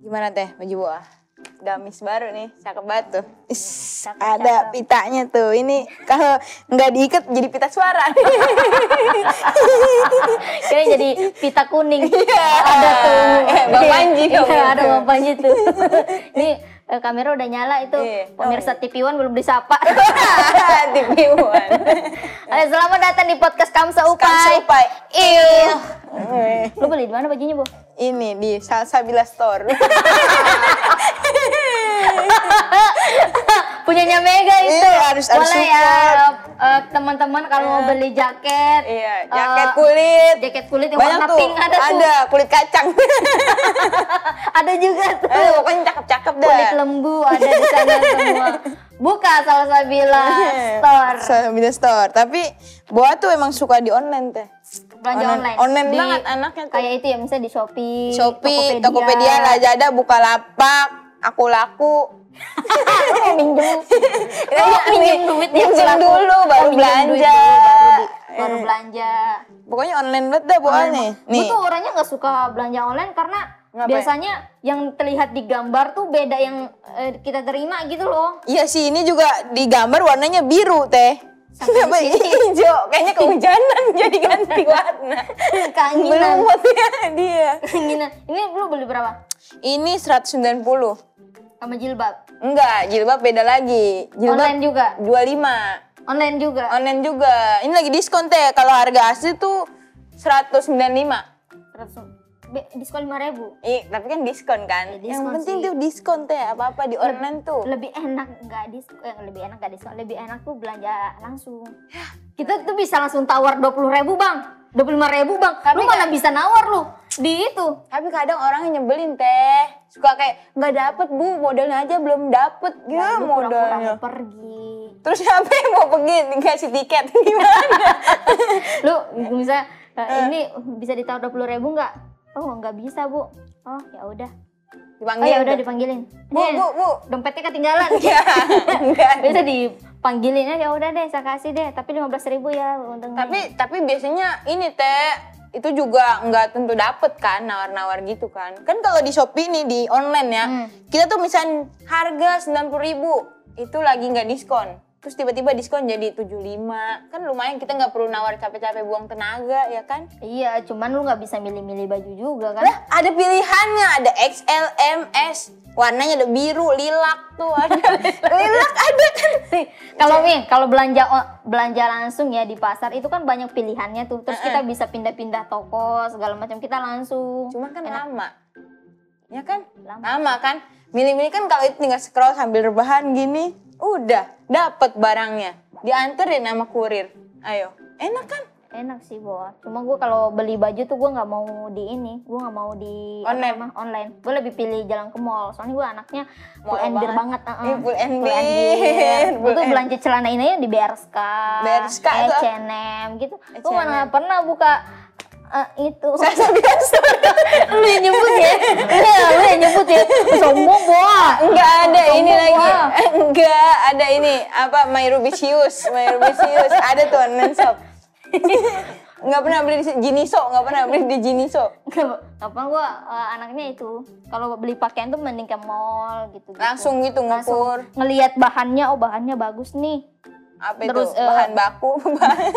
Gimana teh baju buah? Gamis baru nih, cakep banget tuh. Is, Cakep, ada cakep. pitanya tuh. Ini kalau nggak diikat jadi pita suara. Kayaknya jadi pita kuning. Iya. Ada tuh. Eh, Bang Panji Iya, dong ada. Bang Panji tuh. Ini eh, kamera udah nyala itu. Iya. Pemirsa TV One belum disapa. TV One. Selamat datang di podcast Kamsa Upai. Kamsa Upai. Iya. Eh, Lu beli di mana bajunya, Bu? Ini di Salsabila Store. Punyanya Mega itu. Iya, harus- harus Boleh ya eh, teman-teman kalau mau beli jaket. Iya, eh, jaket kulit. Jaket kulit yang warna tuh. pink ada tuh. Ada kulit kacang. Ada juga tuh. Eh, pokoknya cakep-cakep dah. Kulit lembu ada di sana semua. Buka Salsabila Store. Salsabila Store. Tapi Boa tuh emang suka di online teh. Belanja Online- online. online Di- banget anaknya tuh. Kayak itu ya, misalnya di Shopee, Shopee, Tokopedia, Lazada, Bukalapak, Aku Laku. Minjem. Ya, Oh, minjem duit minjem dulu baru Oh, belanja. dulu, baru, di- baru Eh. belanja. Pokoknya online banget dah Boa nih. Gue tuh orangnya nggak suka belanja online karena Ngapain? biasanya yang terlihat di gambar tuh beda yang eh, kita terima gitu loh. Iya sih, ini juga di gambar warnanya biru teh. Kenapa hijau? Kayaknya kehujanan jadi ganti warna. Keanginan. Belum ya dia. Keanginan. Ini lu beli berapa? Ini 190. Sama jilbab. Enggak, jilbab beda lagi. Jilbab Online juga. 25. Online juga. Online juga. Ini lagi diskon teh. Kalau harga asli tuh 195. Terus be- diskon lima ribu. Ih, tapi kan diskon kan. Ya, Yang diskon penting sih. tuh diskon teh. Apa-apa di online tuh. Lebih enak nggak diskon, eh, lebih enak nggak diskon, lebih enak tuh belanja langsung. Kita tuh bisa langsung tawar dua puluh ribu bang, dua puluh lima ribu bang. lu mana bisa nawar lu di itu? Tapi kadang orang yang nyebelin teh. Suka kayak nggak dapet bu, modalnya aja belum dapet. Pura-pura modalnya? mau pergi. Terus siapa yang mau pergi dikasih tiket gimana? Lu bisa eh, ini bisa ditawar dua puluh ribu nggak? Oh nggak bisa bu. Oh ya udah. Oh Dipanggil. ya udah dipanggilin. Bu, bu, bu. Dompetnya ketinggalan. Ya, enggak. Bisa dipanggilinnya ya udah deh saya kasih deh tapi lima belas ribu ya untungnya. Tapi tapi biasanya ini teh itu juga nggak tentu dapet kan nawar-nawar gitu kan. Kan kalau di Shopee nih di online ya, Hmm. kita tuh misalnya harga 90.000 ribu itu lagi nggak diskon. Terus tiba-tiba diskon jadi 75. Kan lumayan kita nggak perlu nawar capek-capek buang tenaga ya kan. Iya, cuman lu nggak bisa milih-milih baju juga kan? Lah, ada pilihannya, ada XL, M, S. Warnanya ada biru, lilac tuh ada. lilac ada kan. Kalau nih, kalau belanja belanja langsung ya di pasar itu kan banyak pilihannya tuh. Terus kita bisa pindah-pindah toko segala macam kita langsung. Cuma kan Enak. lama. Ya kan? Lama. Lama kan? Milih-milih kan kalau itu tinggal scroll sambil rebahan gini, udah dapet barangnya. Dianterin sama kurir. Ayo. Enak kan? Enak sih, Bo. Cuma gue kalau beli baju tuh gue nggak mau di ini, gue nggak mau di apa Online. namanya, online. Gue lebih pilih jalan ke mall. Soalnya gue anaknya full Mall and beer banget. banget. Full and Full beer. Gue Full tuh belanja celana ini aja di tuh apa? H&M gitu. Gue mana pernah buka eh, itu. Saya biasa. lu yang nyebut ya Iya, lu yang nyebut ya sombong boa Enggak ada Sombong ini lagi. gua. Enggak ada ini apa My Rubicius. Ada tuh online shop. Enggak pernah beli di Jiniso, enggak pernah beli di Jiniso. apa gua eh, anaknya itu kalau beli pakaian tuh mending ke mall gitu, Langsung gitu ngukur. ngelihat bahannya oh bahannya bagus nih Apa Terus, itu? eh, Bahan baku. bahan-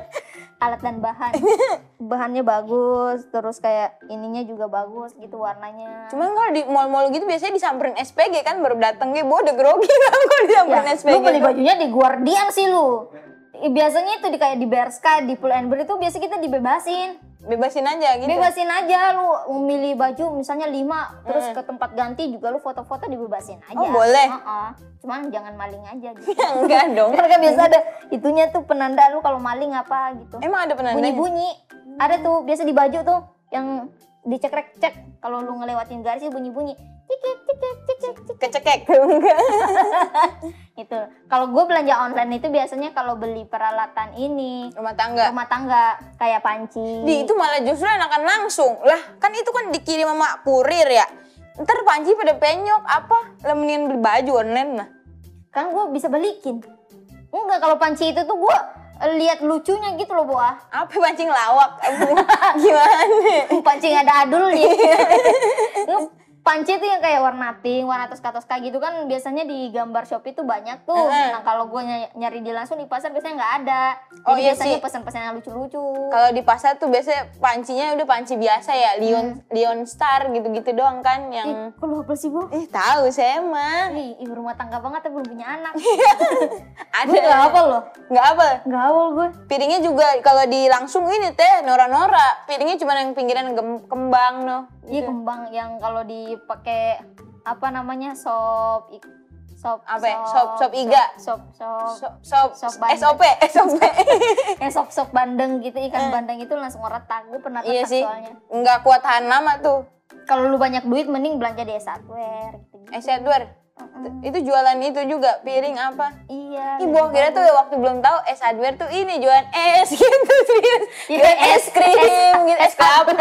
alat dan bahan. Bahannya bagus terus kayak ininya juga bagus gitu warnanya. Cuman kalau di mall-mall gitu biasanya disamperin SPG kan baru dateng gue udah grogi kan kalau disamperin ya, SPG. lu beli bajunya di Guardian sih lu. Biasanya itu di kayak di Berska di Pull and Bear itu biasa kita dibebasin Bebasin aja gitu. Bebasin aja lu memilih baju misalnya lima terus ke tempat ganti juga lu foto-foto dibebasin aja. Oh, boleh? Heeh. Cuman jangan maling aja gitu. Enggak dong. Karena kan biasa ada itunya tuh penanda lu kalau maling apa gitu. Emang ada penandanya? Bunyi-bunyi. Ada tuh biasa di baju tuh yang dicek-cek kalau lu ngelewatin garis bunyi-bunyi. Cikik Kecekek. Enggak. gitu. Kalau gue belanja online itu biasanya kalau beli peralatan ini Rumah tangga. rumah tangga kayak panci. Di itu malah justru enakan langsung. Lah, kan itu kan dikirim sama kurir ya. Ntar panci pada penyok apa? Lah mendingan beli baju online lah. kan gue bisa balikin enggak kalau panci itu tuh gue lihat lucunya gitu loh boah Apa pancing lawak? Gimana? pancing ada adulnya panci tuh yang kayak warna pink, warna toska-toska gitu kan biasanya di gambar Shopee tuh banyak tuh. Heeh. Nah kalau gue nyari di langsung di pasar biasanya nggak ada. Oh, Jadi iya biasanya pesan-pesan yang lucu-lucu. Kalau di pasar tuh biasanya pancinya udah panci biasa ya, Lion Hmm. Lion Star gitu-gitu doang kan Ih, yang kok lu apa sih bu? Ih, tahu saya mah. Ih, ibu rumah tangga banget tapi belum punya anak. Ada. gue gak hafal loh. Nggak apa. Gak hafal gue. Piringnya juga kalau di langsung ini teh nora-nora. Piringnya cuma yang pinggiran kembang no. Iya Gitu. kembang yang kalau dipakai apa namanya sop sop Apa ya? Sop- sop iga. sop sop, Sop, sop, Sop bandeng. SOP, SOP. yang sop sop bandeng gitu ikan bandeng itu langsung retak gue pernah retak iya sih, soalnya nggak kuat tahan lama tuh. kalau lu banyak duit mending belanja di S1 gitu, Eh, Edward, itu jualan itu juga piring apa? iya Ih, gua kira tuh waktu belum tahu es hardware tuh ini jualan es gitu serius. Iya, Kira es- es krim, gitu, es kelapa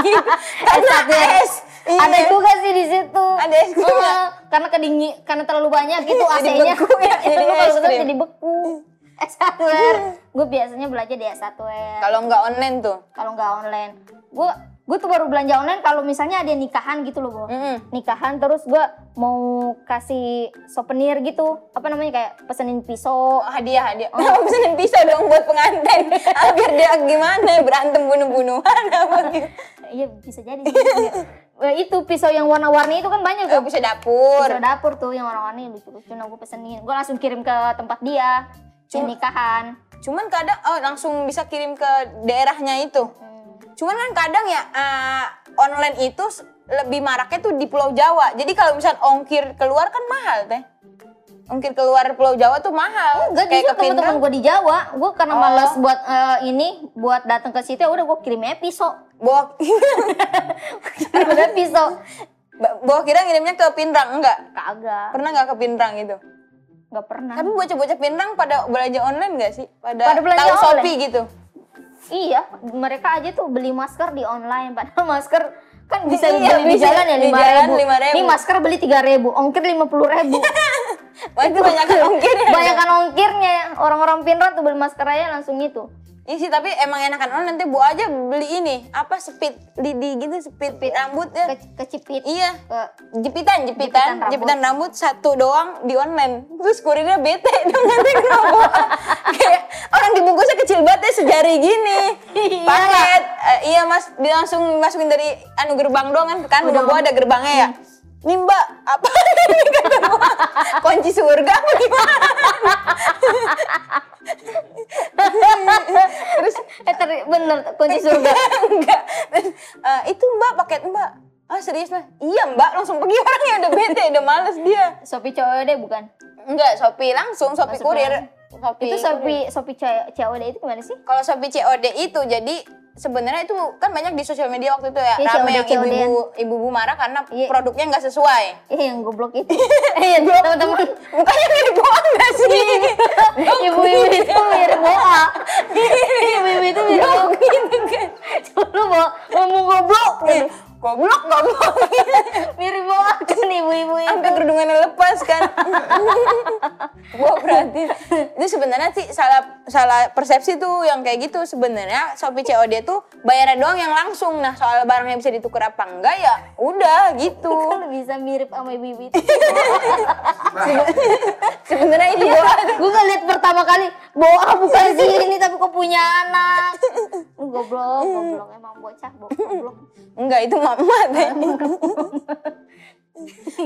gitu. Karena hardware. es. Iya. ada juga sih di situ Ada es krim? Heeh, karena kedingin karena terlalu banyak gitu Jadi AC-nya beku ya, jadi kalau es krim. jadi beku S1 gue biasanya belanja di S1 Kalau nggak online tuh. kalau nggak online gue gue tuh baru belanja online kalau misalnya ada nikahan gitu loh Bo. Mm-mm. nikahan terus gue mau kasih souvenir gitu apa namanya kayak pesenin pisau Oh, hadiah hadiah. Oh. pesenin pisau dong buat pengantin. Biar dia gimana berantem bunuh-bunuhan apa gitu. iya bisa jadi sih. Eh, itu pisau yang warna-warni itu kan banyak Oh, tuh bisa dapur. pisau dapur tuh yang warna-warni lucu-lucu nah gue pesenin gue langsung kirim ke tempat dia Cuma- nikahan Cuman kadang oh langsung bisa kirim ke daerahnya itu. Hmm. Cuman kan kadang ya eh, online itu lebih maraknya tuh di Pulau Jawa. Jadi kalau misal ongkir keluar kan mahal teh. Ongkir keluar Pulau Jawa tuh mahal. Enggak Kayak justru teman-teman gue di Jawa gue karena Oh. malas buat eh, ini buat datang ke situ ya udah gue kirim aja pisau Bawa, kirim pisau bawa kira ngirimnya ke Pinrang enggak? kagak Pernah nggak ke Pinrang itu? nggak pernah Tapi bocah-bocah Pinrang pada belanja online nggak sih? Pada, Pada belanja tahu online. Shopee gitu. Iya, mereka aja tuh beli masker di online. Padahal masker kan bisa Iya, beli di bisa. jalan ya Di lima ribu. 5.000. Ini masker beli tiga ribu, ongkir lima puluh ribu. Wah itu banyak ongkirnya. Banyakan ongkirnya ya. Orang-orang Pinrang tuh beli masker aja langsung itu. Iya sih tapi emang enakan online nanti bawa aja beli ini apa speed lidi gitu speed, rambut ya. Ke, kecepit. Iya. Ke, Jepitan, jepitan, Jepitan jepitan rambut. rambut. satu doang di online. Terus kurirnya bete dong nanti kenapa. Kayak orang dibungkusnya kecil banget ya sejari gini. Iya. Paket. Eh, iya mas, dia langsung masukin dari anu gerbang doang kan. Kan Udah. gua ada gerbangnya ya. Nih mbak, apa ini? Kunci surga apa gimana? Terus eh tadi bener kunci surga. enggak. Eh, itu mbak paket mbak. Ah serius lah? Iya mbak, langsung pergi orangnya udah bete, udah males dia. Shopee COD bukan? Enggak, Shopee langsung, Shopee Langsung kurir. Shopee Itu kurir. Shopee COD itu gimana sih? Kalau Shopee COD itu jadi sebenarnya itu kan banyak di sosial media waktu itu ya. Iya, Rame yang ibu-ibu ibu-ibu marah karena Iya. produknya nggak sesuai. Eh yang goblok itu. Eh teman-teman Bukannya mirip bohong nggak sih? ibu-ibu itu mirip boa. Ibu-ibu itu mirip boa. gitu kan. Lu mau ngomong goblok. Goblok, goblok. Mirip boa kan ibu-ibu itu. Sampai kerudungannya lepas kan. Gua berarti itu sebenarnya sih salah salah persepsi tuh yang kayak gitu sebenarnya Shopee COD tuh bayarnya doang yang langsung. Nah, soal barangnya bisa ditukar apa enggak ya udah gitu. Kan bisa mirip sama ibu-ibu itu. sebenarnya itu Iya, gua gue ngeliat pertama kali boa bukan sih ini tapi kok punya anak. Goblok, goblok emang bocah goblok. enggak itu mama teh.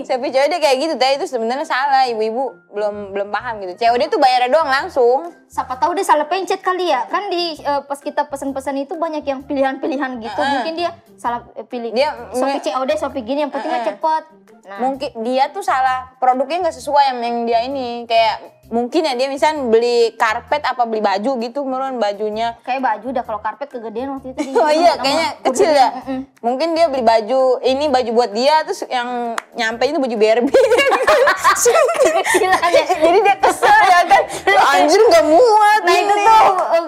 Shopee COD kayak gitu teh itu sebenarnya salah ibu-ibu belum belum paham gitu. COD tuh bayarnya doang langsung. Siapa tahu dia salah pencet kali ya. Kan di eh, pas kita pesan-pesan itu banyak yang pilihan-pilihan gitu. Heeh. Mungkin dia salah eh, pilih. Dia- Shopee COD, Shopee gini yang penting mah Heeh. cepet. Nah, mungkin dia tuh salah produknya nggak sesuai yang, yang dia ini kayak mungkin ya dia misal beli karpet apa beli baju gitu menurut bajunya kayak baju dah kalau karpet kegedean waktu itu. di- oh iya kayaknya udah kecil ya mungkin dia beli baju ini baju buat dia terus yang nyampe itu baju Barbie ya. jadi dia kesel ya kan anjir nggak muat Nah itu ini." tuh oh,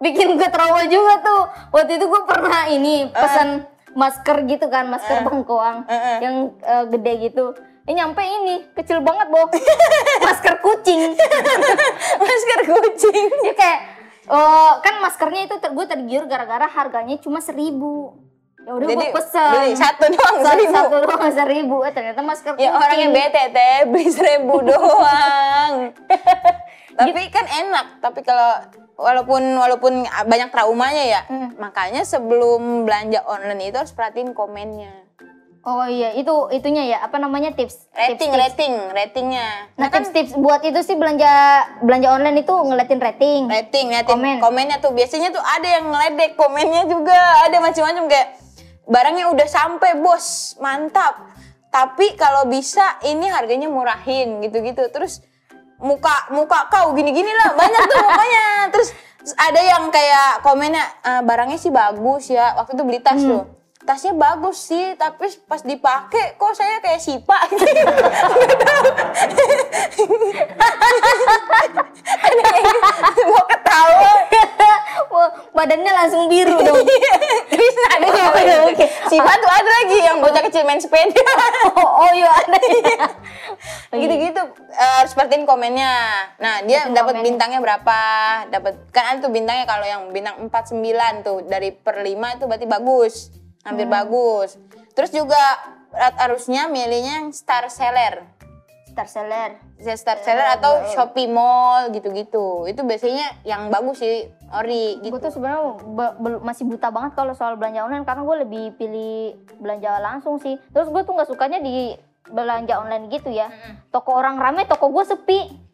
bikin gue trauma juga tuh. Waktu itu gue pernah ini pesan masker gitu kan, masker bengkoang Eh, eh. yang eh, gede gitu. Eh nyampe ini kecil banget boh, masker kucing. masker kucing ya kayak oh, kan maskernya itu ter, gue tergiur gara-gara harganya cuma seribu. Ya udah gue pesen. beli satu doang Satu, seribu. satu doang seribu. Eh, ternyata masker Ya orang yang kucing. bete teh beli seribu doang. tapi kan enak. Tapi kalau walaupun walaupun banyak traumanya ya, Hmm. makanya sebelum belanja online itu harus perhatiin komennya. Oh iya, itu itunya ya, apa namanya? Tips? Rating, tips, rating, ratingnya. Nah, tips-tips buat itu sih belanja belanja online itu ngeliatin rating. rating, rating Komen. komennya tuh. Biasanya tuh ada yang ngeledek komennya juga. Ada macam-macam. Kayak barangnya udah sampai bos. Mantap. Tapi kalau bisa ini harganya murahin. Gitu-gitu. Terus muka muka kau gini-gini lah. Banyak tuh pokoknya terus ada yang kayak komennya "Ah, barangnya sih bagus ya. Waktu itu beli tas tuh tasnya bagus sih tapi pas dipakai kok saya kayak sipa gitu mau ketawa badannya langsung biru dong. Terus ada Oh, juga iya, oke. Si Fatu ada lagi yang bocah kecil main sepeda. oh, oh iya ada. Gitu-gitu eh, harus perhatiin komennya. Nah, dia dapat bintangnya berapa? Dapat kan ada tuh bintangnya kalau yang bintang 49 tuh dari per 5 itu berarti bagus. Hampir Hmm. bagus. Terus juga harusnya milihnya yang star seller. Star seller. Bisa Star seller Eh, atau Shopee Mall gitu-gitu. Itu biasanya yang bagus sih ori gitu. Gue tuh sebenarnya masih buta banget kalau soal belanja online karena gue lebih pilih belanja langsung sih. Terus gue tuh nggak sukanya di belanja online gitu ya. Toko orang rame, toko gue sepi.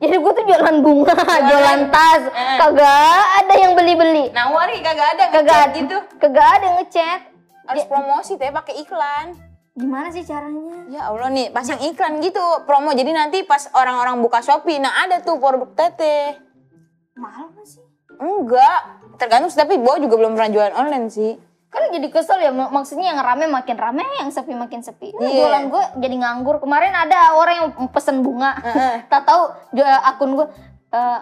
Jadi gue tuh jualan bunga, jualan tas, Eh. kagak ada yang beli-beli. Nah, wari kagak ada Kagak ada gitu. Kagak ada ngechat. Harus promosi teh pakai iklan. Gimana sih caranya? Ya Allah nih, pasang iklan gitu promo. Jadi nanti pas orang-orang buka Shopee, nah ada tuh produk teteh. Mahal gak sih? Enggak, tergantung tapi Bo juga belum pernah jualan online sih. Kan jadi kesel ya, mak- maksudnya yang rame makin rame, yang sepi makin sepi. Nah, Iya. Jualan gue jadi nganggur. Kemarin ada orang yang pesen bunga, tak tahu akun gue, "Eh,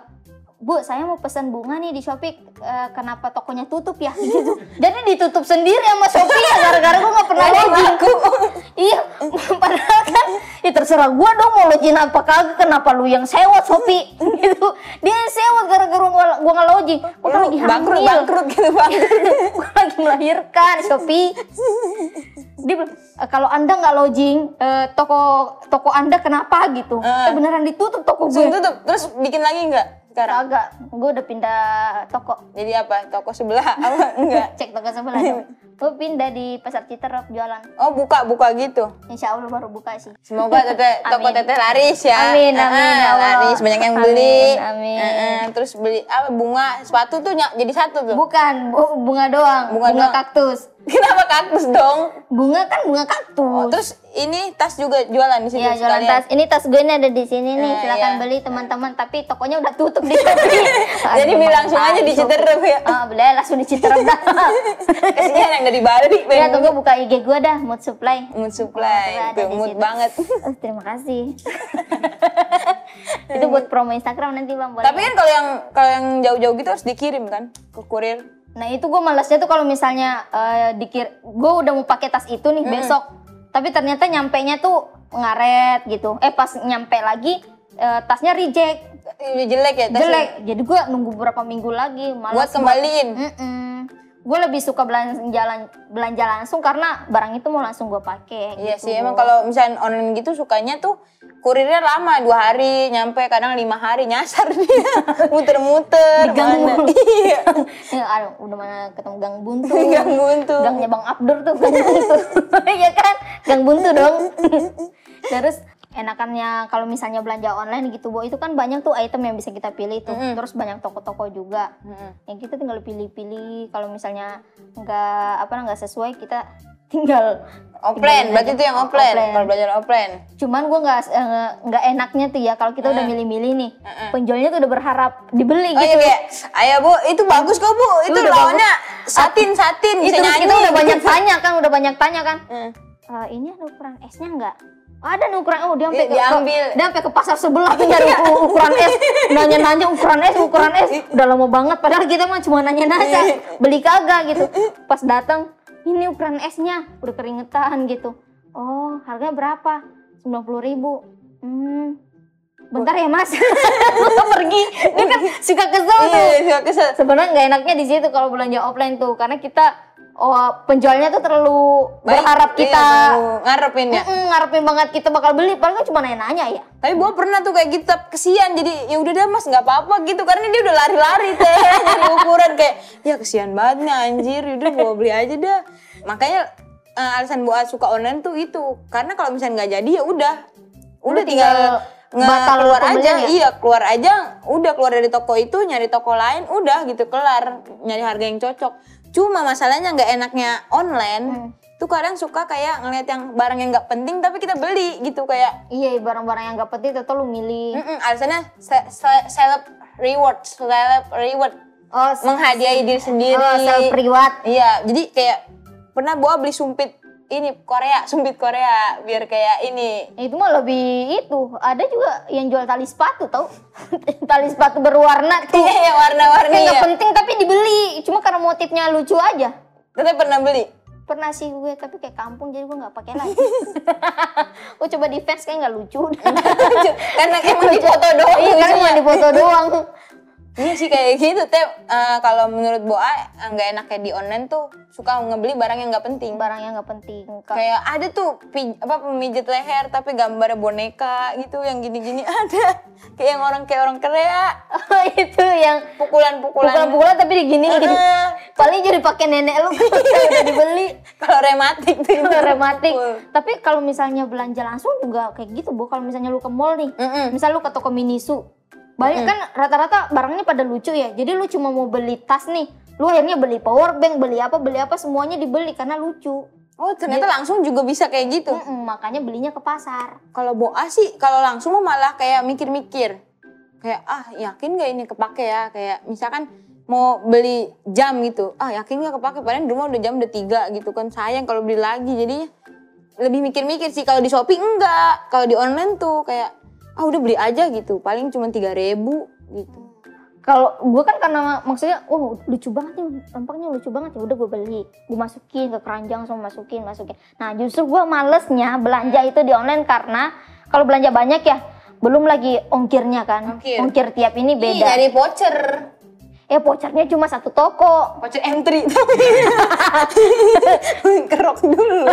Bu, saya mau pesan bunga nih di Shopee, eh, kenapa tokonya tutup ya? Gitu. Jadi ditutup sendiri sama Shopee ya, gara-gara gue gak pernah Nggak login. iya, padahal kan, ya terserah gue dong mau login apa kagak, kenapa lu yang sewa Shopee? gitu. Dia yang sewa gara-gara gue gak login. Gue kan lagi bangkrut, hamil bangkrut gitu bangkrut. gue lagi melahirkan Shopee dia bilang "E, kalau anda nggak login eh, toko toko anda kenapa gitu Eh. eh, beneran ditutup toko gue tutup, terus bikin lagi enggak sekarang? agak gue udah pindah toko Jadi apa? Toko sebelah apa? Enggak. cek toko sebelah gue pindah di pasar Citerap jualan Oh, buka, buka gitu. insya Allah baru buka sih Semoga teteh toko teteh laris ya. Amin, amin, Ah. Laris banyak yang beli. Amin, amin. Eh, terus beli apa bunga sepatu tuh jadi satu tuh. bukan bu- bunga doang Bunga bunga, doang. kaktus Kenapa kaktus dong? bunga kan bunga kaktus Oh, terus ini tas juga jualan di situ Ya jualan sekalian. tas. Ini tas gue ini ada di sini nih. Eh, Silakan iya. beli teman-teman. Tapi tokonya udah tutup di Shopee. Jadi beli langsung aja di Citerep ya. Ah, beli langsung di Citerep dah. Kasihan yang dari Bali. ya tunggu buka IG gue dah, mood supply. Mood supply, Ada di mood situ. banget. Oh, terima kasih. Itu buat promo Instagram nanti bang. Boleh. Tapi kan kalau yang kalau yang jauh-jauh gitu harus dikirim kan ke kurir. Nah itu gue malasnya tuh kalau misalnya eh, dikir, gue udah mau pakai tas itu nih besok, tapi ternyata nyampe nya tuh ngaret gitu. Eh pas nyampe lagi eh, tasnya reject, Ini jelek ya tasnya. jelek. Jadi gue nunggu beberapa minggu lagi. Buat Malas kembaliin. Gue lebih suka belanja belanja langsung karena barang itu mau langsung gue pakai. Iya gitu. sih, emang kalau misalnya online gitu sukanya tuh kurirnya lama dua hari nyampe kadang lima hari nyasar dia muter-muter gang mana. mulu. iya Ya, aduh, udah mana ketemu gang buntu. gang buntu Gangnya Bang Abdur tuh gang buntu. Iya kan? Gang buntu dong. Terus enakannya kalau misalnya belanja online gitu, Bo, itu kan banyak tuh item yang bisa kita pilih tuh. Mm-mm. Terus banyak toko-toko juga. Mm-mm. Yang kita tinggal pilih-pilih. Kalau misalnya nggak apa nggak sesuai, kita tinggal offline berarti itu yang offline offline. kalau belajar offline Cuman gue nggak eh, nggak enaknya tuh ya kalau kita udah Mm. milih-milih nih, Mm-mm. penjualnya tuh udah berharap dibeli oh iya gitu. kayak ayo bu itu bagus kok bu itu udah lawannya satin satin Itu kita udah banyak tanya kan, udah banyak tanya kan. Mm. "Eh, ini ada ukuran S-nya enggak? Ada nih ukuran oh dia sampai Dia ke, dia sampai ke pasar sebelah tuh nyari uku- ukuran S. Nanya-nanya ukuran S, ukuran S. Udah lama banget padahal kita mah cuma nanya-nanya. Beli kagak gitu. Pas datang, ini ukuran S-nya udah keringetan gitu. Oh, harganya berapa? 90.000 ribu. Hmm. Bentar ya mas, Gua pergi. Dia kan suka kesel tuh iya suka kesel sebenarnya nggak enaknya di situ kalau belanja offline tuh karena kita oh penjualnya tuh terlalu Baik, berharap iya, kita. terlalu ngarepin ya. Mm-mm, ngarepin banget kita bakal beli. Padahal kan cuma nanya-nanya ya. Tapi gua pernah tuh kayak gitu kesian. Jadi ya udah deh mas nggak apa-apa gitu. Karena dia udah lari-lari teh. Nyari ukuran kayak ya kesian banget nih anjir. Udah gua beli aja dah. Makanya eh, alasan gua suka online tuh itu. Karena kalau misalnya nggak jadi ya udah. Udah tinggal, tinggal batal keluar aja. ya? iya keluar aja. Udah keluar dari toko itu nyari toko lain udah gitu kelar. Nyari harga yang cocok cuma masalahnya nggak enaknya online Hmm. tuh kadang suka kayak ngeliat yang barang yang nggak penting tapi kita beli gitu kayak iya barang-barang yang gak penting tetap lu milih Mm-mm, alasannya se- se- seleb reward, seleb reward oh menghadiahi diri sendiri. oh, self reward Iya, jadi kayak pernah gua beli sumpit ini Korea, sumpit Korea biar kayak ini. itu mah lebih itu ada juga yang jual tali sepatu tau tali sepatu berwarna tuh Iya, yang warna-warni yang ya. penting tapi dibeli cuma karena motifnya lucu aja Tapi pernah beli. pernah sih gue tapi kayak kampung jadi gue nggak pakai lagi gue coba di fans kayak nggak lucu Karena emang di foto doang. iya kan cuma di foto doang Iya sih kayak gitu, teh. Eh, kalau menurut Boa eh, nggak enaknya di online tuh suka ngebeli barang yang nggak penting. barang yang nggak penting Ka- Kayak ada tuh pi- apa pemijit leher tapi gambar boneka gitu yang gini-gini ada. Kayak yang orang kayak orang Korea. itu yang Pukulan-pukulan. pukulan-pukulan tapi digini gini Heeh. paling jadi pakai nenek lu udah dibeli Kalau rematik tuh itu rematik tapi kalau misalnya belanja langsung juga kayak gitu bu kalau misalnya lu ke mall nih Mm-mm. misal lu ke toko minisu banyak kan rata-rata barangnya pada lucu ya jadi lu cuma mau beli tas nih lu akhirnya beli power bank beli apa beli apa semuanya dibeli karena lucu Oh ternyata langsung juga bisa kayak gitu. Mm-mm, makanya belinya ke pasar Kalau Boa sih kalau langsung mah malah kayak mikir-mikir. Kayak ah yakin gak ini kepake ya? Kayak misalkan mau beli jam gitu. Ah yakin gak kepake? Padahal di rumah udah jam udah tiga gitu kan. Sayang kalau beli lagi jadinya lebih mikir-mikir sih. Kalau di Shopee enggak. Kalau di online tuh kayak ah udah beli aja gitu. Paling cuma tiga ribu gitu. kalau gue kan karena maksudnya oh lucu banget nih tampaknya lucu banget ya udah gue beli gue masukin ke keranjang semua masukin masukin nah justru gue malesnya belanja itu di online karena kalau belanja banyak ya belum lagi ongkirnya kan Ongkir. tiap ini Ih, beda dari voucher. Ya vouchernya cuma satu toko Voucher entry Kerok dulu.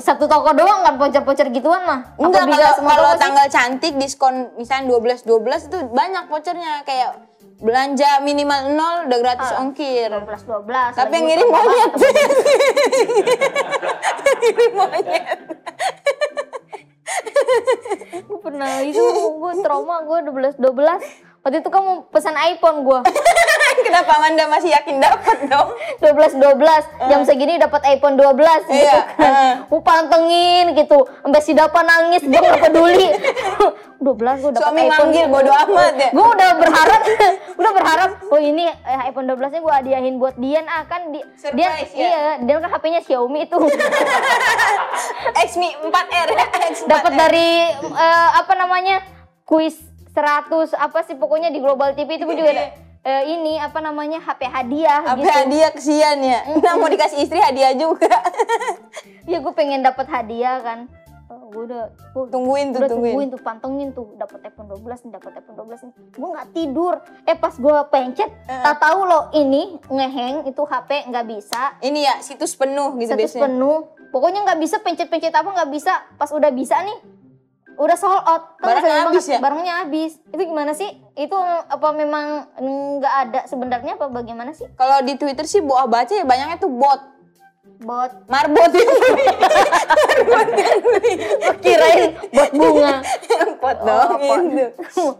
Satu toko doang kan voucher-voucher gituan mah Enggak kalau kalau toko sih? tanggal cantik diskon misalnya 12 12 itu banyak vouchernya kayak belanja minimal nol udah gratis Ah, ongkir. 12 12 Tapi yang ngirim monyet. ngirim monyet. gue pernah itu gue trauma gue 12 12 waktu itu kamu pesan iPhone gue Kenapa Amanda masih yakin dapat dong? 12 12 jam segini dapat iPhone 12 gitu Iya, kan. heeh. Gue pantengin gitu. Sampai si Dapa nangis gue gak peduli. 12 gue dapat Suami iPhone. manggil bodo amat ya. Gue udah berharap udah berharap oh ini eh, iPhone 12 nya gue hadiahin buat Dian ah kan di, dia Surprise, ya? iya dia kan HP-nya Xiaomi itu Xmi 4R. X4R. dapat dari eh, apa namanya kuis 100 apa sih pokoknya di Global TV itu juga ada eh, ini apa namanya HP hadiah Apa gitu. hadiah kesian ya? Nah, mau dikasih istri hadiah juga. Ya gue pengen dapat hadiah kan. Oh, gue udah Tungguin tuh, udah tungguin. tungguin tuh pantengin tuh dapat iPhone 12 nih dapat iPhone 12 nih. Gue nggak tidur. Eh pas gue pencet, Eh. tak tahu loh ini ngeheng itu HP nggak bisa. Ini ya situs penuh gitu Status biasanya. penuh. Pokoknya nggak bisa pencet-pencet apa nggak bisa. Pas udah bisa nih, udah sold out. Kan Barangnya habis ya? Barangnya habis. Itu gimana sih? Itu apa memang nggak ada sebenarnya apa bagaimana sih? Kalau di Twitter sih Boa baca ya banyaknya tuh bot. Bot Marbot yang beli. kirain bot bunga. bot Oh, dong bot. itu.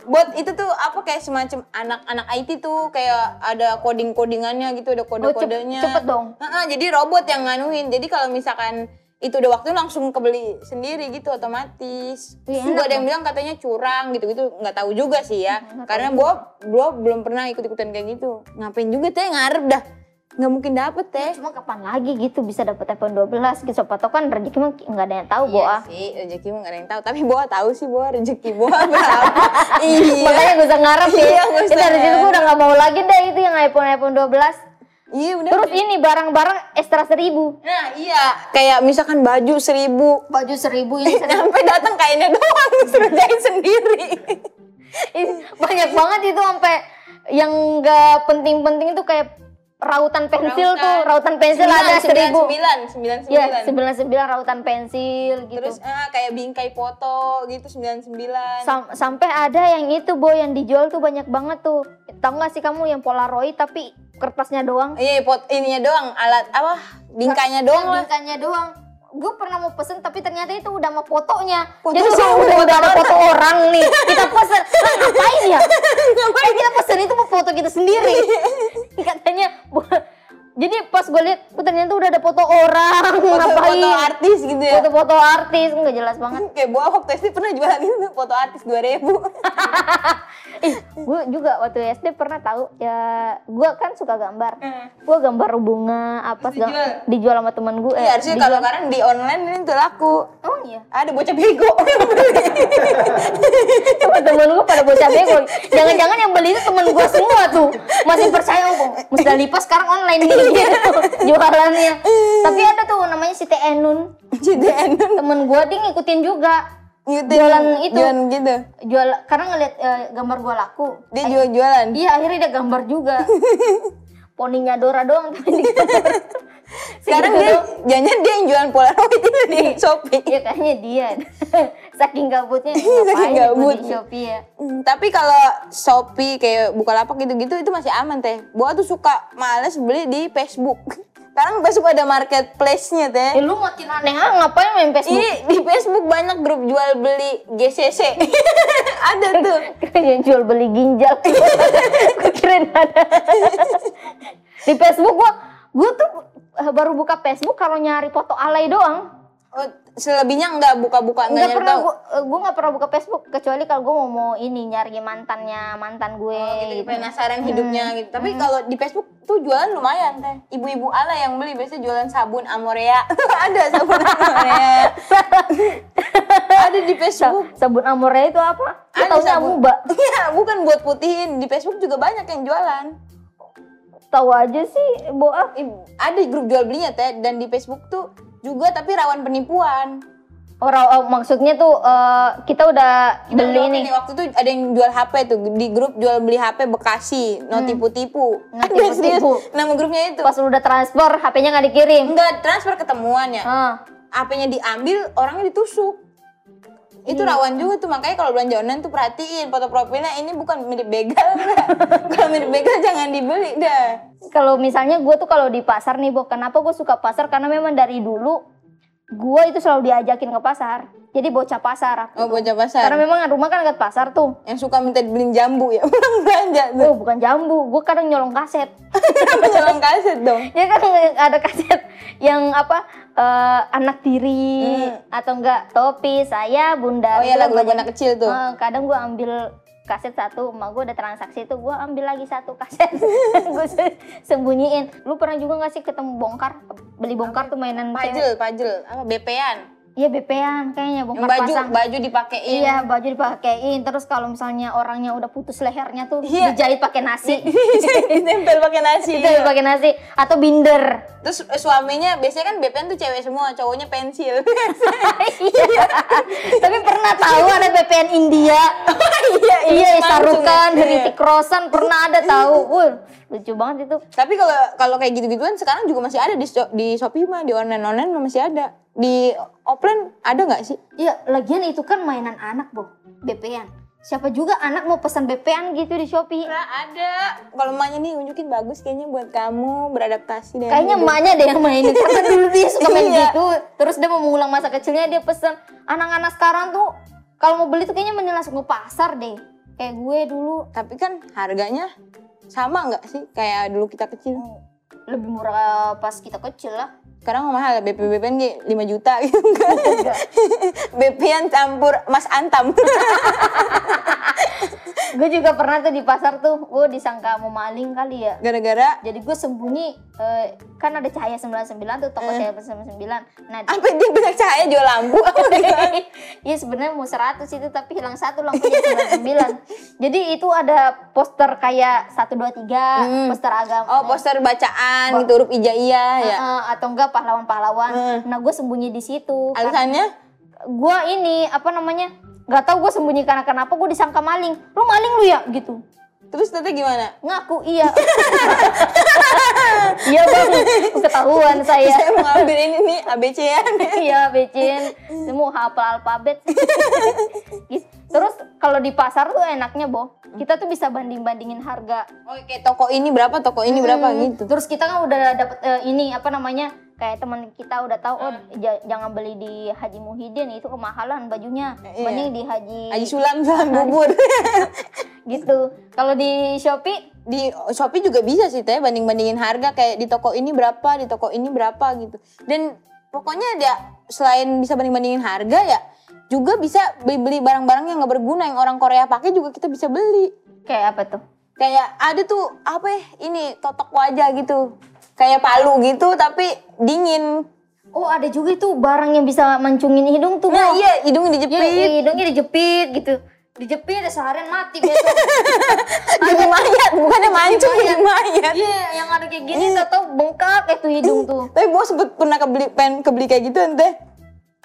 Bot itu tuh apa kayak semacam anak-anak IT tuh kayak ada coding-codingannya gitu, ada kode-kodenya. Oh, cepet dong. Heeh, jadi robot yang nganuin. Jadi kalau misalkan itu udah waktu langsung kebeli sendiri gitu otomatis. Iya, Terus juga enak ada yang bilang katanya curang gitu-gitu, nggak tahu juga sih ya. Nggak tahu Karena gua gua belum pernah ikut-ikutan kayak gitu. Ngapain juga teh ngarep dah. Nggak mungkin dapet teh. Cuma kapan lagi gitu bisa dapat iPhone 12 gitu. Siapa kan rezeki mah nggak ada yang tahu, Boa. Iya sih, rezeki mah gak ada yang tahu. Tapi Boa tahu sih Boa rezeki Boa berapa. iya. Makanya gue usah ngarep ya. Iya, nggak Itu usah dari situ gue udah nggak mau lagi deh itu yang iPhone iPhone 12. Iya udah. Terus ini barang-barang ekstra seribu. Nah iya, kayak misalkan baju seribu, Baju seribu ini seribu. sampai datang kainnya doang, suruh jahit sendiri. Ih, Banyak banget itu sampai yang nggak penting-penting itu kayak rautan pensil Rautan. tuh, rautan pensil ada seribu. sembilan sembilan Ya, sembilan sembilan sembilan rautan pensil gitu. terus ah, kayak bingkai foto gitu sembilan sembilan Sam- sampai ada yang itu boy yang dijual tuh banyak banget tuh. Tahu nggak sih kamu yang Polaroid tapi kertasnya doang? iya pot ininya doang alat apa bingkainya doang lah Bingkainya doang. Gue pernah mau pesen tapi ternyata itu udah sama fotonya. Foto Jadi sama udah, foto udah ada foto orang nih. Kita pesen. Lah ngapain ya? ngapain kita pesen itu mau foto kita sendiri. Katanya jadi pas gue lihat, oh, ternyata udah ada foto orang. foto, ngapain? foto artis gitu ya Foto-foto artis nggak jelas banget. kayak gua waktu SD pernah jualan itu foto artis dua ribu Ih, gue juga waktu SD pernah tahu ya gue kan suka gambar. Gue gambar bunga apa Terus segala dijual sama temen gue. Iya harusnya kalau sekarang di online ini tuh laku Oh iya. ada bocah bego Temen-temen gue pada bocah bego. Jangan-jangan yang beli itu temen gue semua tuh. Masih percaya kok. Musdalifah sekarang online nih gitu, jualannya. Tapi ada tuh namanya si Enun. JDN Temen gue dia ngikutin juga. Ngikutin Jualan itu. jualan gitu Jual karena ngeliat eh, gambar gue laku. dia jual jualan Iya akhirnya dia gambar juga. Poninya Dora doang. sekarang dia jangan dia yang jualan polaroid itu di shopee Iya kayaknya dia. Saking gabutnya Saking ngapain gabut. di Shopee ya. Hmm, tapi kalau Shopee kayak Bukalapak gitu-gitu itu masih aman teh. Gua tuh suka males beli di Facebook. Sekarang Facebook ada marketplace-nya teh. Eh lu makin aneh ah ngapain main Facebook? Ini di Facebook banyak grup jual beli GCC. ada tuh. Kirain jual beli ginjal. Kirain ada. Di Facebook gua gua tuh baru buka Facebook kalau nyari foto alay doang. Oh, selebihnya enggak buka-buka enggak Enggak nyari pernah tahu. gua, eh, nggak pernah buka Facebook kecuali kalau gua mau mau ini nyari mantannya mantan gue Oh, gitu, gitu. penasaran hidupnya gitu. Tapi kalau di Facebook tuh jualan lumayan teh. Ibu-ibu ala yang beli biasanya jualan sabun Amorea. ada sabun Amorea. ada di Facebook. Sabun Amore itu apa? Ada sabun. Iya, bukan buat putihin. Di Facebook juga banyak yang jualan. Tahu aja sih, boa. Ih, Ada grup jual belinya teh dan di Facebook tuh juga tapi rawan penipuan. Orang oh, maksudnya tuh eh, kita udah Kita beli nih. waktu itu ada yang jual HP tuh di grup jual beli HP Bekasi, no tipu-tipu. No Ada tipu-tipu. Nama grupnya itu. Pas lu udah transfer, HP-nya nggak dikirim. Enggak transfer ketemuan ya. Ah. HP-nya diambil, orangnya ditusuk. Itu Iya. rawan juga tuh makanya kalau belanja online tuh perhatiin foto profilnya ini bukan mirip begal kalau mirip begal jangan dibeli dah. Kalau misalnya gue tuh kalau di pasar nih, Bo, kenapa gue suka pasar? Karena memang dari dulu gue itu selalu diajakin ke pasar. Jadi bocah pasar aku. Oh, bocah pasar. Karena memang rumah kan dekat pasar tuh. Yang suka minta dibeliin jambu ya, pulang belanja tuh. Oh, bukan jambu, gue kadang nyolong kaset. Nyolong kaset dong. ya kan ada kaset yang apa eh, anak tiri atau enggak topi saya bunda Hmm. Oh iya, lagu-lagu anak kecil tuh. Eh, kadang gue ambil kaset satu, emak gue udah transaksi itu gue ambil lagi satu kaset, gue sembunyiin. Lu pernah juga gak sih ketemu bongkar, beli bongkar tuh mainan cewek? Pajel, pajel, apa BPan. Iya bepean kayaknya Yang bongkar baju, pasang. baju dipakein. Iya baju dipakein terus kalau misalnya orangnya udah putus lehernya tuh Iya. dijahit pakai nasi, Ditempel pakai nasi. dijahit pakai nasi atau binder. Terus eh, suaminya biasanya kan BPN tuh cewek semua, cowoknya pensil. Iya. Tapi pernah tahu ada BPN India. iya, iya, langsung Sarukan. Hritik Roshan pernah ada tahu. Wih, lucu banget itu. Tapi kalau kalau kayak gitu-gituan sekarang juga masih ada di di Shopee mah, di online-online masih ada. Di offline ada nggak sih? Iya, lagian itu kan mainan anak, Bu. BPN. Siapa juga anak mau pesan BPN gitu di Shopee? Nah, ada. Kalau emaknya nih unjukin bagus kayaknya buat kamu beradaptasi dengan Kayaknya emaknya deh yang mainin karena dulu dia suka main Iya. gitu. Terus dia mau mengulang masa kecilnya dia pesen. Anak-anak sekarang tuh kalau mau beli tuh kayaknya mending langsung ke pasar deh. Kayak gue dulu Tapi kan harganya sama nggak sih kayak dulu kita kecil? lebih murah pas kita kecil lah. Sekarang mah mahal, BP BPN ge 5 juta gitu kan. BPN campur Mas Antam. gue juga pernah tuh di pasar tuh, gue disangka mau maling kali ya. Gara-gara Jadi gue sembunyi, eh, kan ada cahaya 99 tuh, toko cahaya 99. Nah, apa dia banyak cahaya jual lampu? Iya sebenarnya mau 100 itu tapi hilang satu lampunya 99. Jadi itu ada poster kayak 123, poster agama. Oh, poster bacaan gitu huruf ijaiyah ya. Eh, atau enggak pahlawan-pahlawan. Hmm. Nah, gue sembunyi di situ. Alasannya? Gue ini apa namanya? Gak tau gue sembunyi karena kenapa gue disangka maling. Lu maling lu ya gitu. Terus tete gimana? Ngaku iya. iya bang, ketahuan saya. Saya mau ambil ini nih ABC ya. Iya becin, mau hafal alfabet. Gitu. Terus kalau di pasar tuh enaknya boh, kita tuh bisa banding bandingin harga. Kayak toko ini berapa, toko ini berapa Hmm, gitu. Terus kita kan udah dapet eh, ini apa namanya kayak teman kita udah tahu oh ja- jangan beli di Haji Muhyiddin itu kemahalan bajunya. Iya. Mending di Haji, Haji Sulam Sulam bubur. gitu. Kalau di Shopee di Shopee juga bisa sih teh banding bandingin harga kayak di toko ini berapa, di toko ini berapa gitu. Dan pokoknya dia selain bisa banding bandingin harga ya juga bisa beli beli barang-barang yang nggak berguna yang orang Korea pakai juga kita bisa beli. kayak apa tuh? Kayak ada tuh apa ya ini totok wajah gitu. Kayak palu gitu tapi dingin. Oh ada juga itu barang yang bisa mancungin hidung tuh. Nah iya hidungnya Iya, dijepit. hidungnya dijepit gitu. Dijepit seharian mati besok. Jadi mayat, bukannya mancung jadi mayat. Iya, yang ada kayak gini tau tau bengkak itu hidung tuh. Tapi gue sempet pernah kebeli pengen kebeli kayak gitu ente.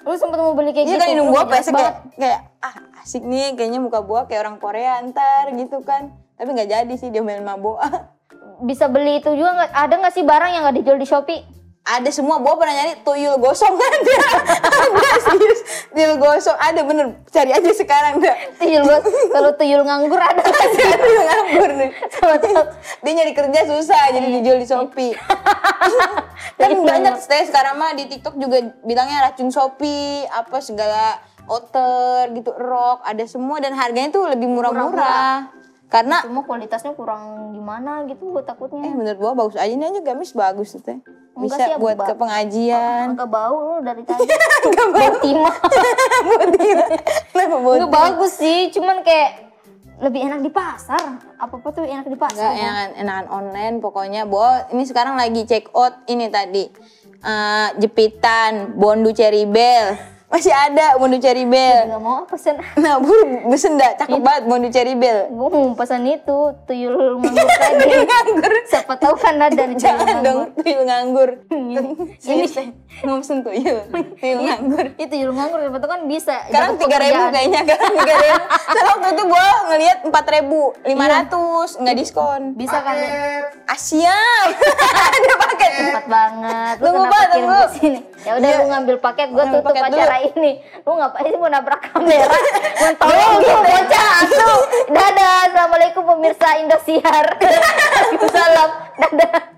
Lu sempet mau beli kayak Iya gitu? kan hidung jelas pesek kayak, kayak ah asik nih kayaknya muka gua kayak orang Korea ntar gitu kan. Tapi nggak jadi sih dia main mabo. Bisa beli itu juga nggak? Ada nggak sih barang yang nggak dijual di Shopee? ada semua gua pernah nyari tuyul gosong ada. ada serius tuyul gosong ada bener cari aja sekarang dah. Tuyul gua- kalau tuyul nganggur ada sih? tuyul nganggur nih. Dia nyari kerja susah jadi dijual di Shopee. kan banyak stay sekarang mah di TikTok juga bilangnya racun Shopee, apa segala outer gitu, rok, ada semua dan harganya tuh lebih murah-murah. Karena Cuma kualitasnya kurang gimana gitu gua Eh takutnya. menurut gua bagus aja nih aja gamis bagus tuh teh. Enggak Bisa sih, buat ke pengajian. Agak bau lu dari tadi. bau timah. Kenapa buat Enggak bagus sih, cuman kayak lebih enak di pasar. Apa-apa tuh enak di pasar. Enggak enakan, enakan online pokoknya. Bo, ini sekarang lagi check out ini tadi. Eh, jepitan, bondu cherry bell. Masih ada bondu cherry bell. Enggak mau pesen. Nah, bu, besen dah, cakep banget bondu cherry bell. Gue mau pesan itu tuyul nganggur tadi. Nganggur. Siapa tahu kan ada nih tuyul Jangan dong, nganggur. tuyul nganggur. Ini teh, mau pesen tuyul. Tuyul nganggur. itu tuyul nganggur siapa tahu kan bisa. Sekarang tiga ribu kayaknya sekarang tiga ribu. Soalnya waktu itu gue ngeliat empat ribu lima ratus nggak diskon. Bisa kan? Asia ada paket. Cepat banget. Lu Tunggu, kenapa Pak, kirim tunggu. ke sini? Ya udah Iya. lu ngambil paket, gua Ngambil tutup paket ini. Lu ngapain sih mau nabrak kamera? Mau tolong lu bocah atuh. Dadah. Assalamualaikum pemirsa Indosiar. Waalaikumsalam. Dadah.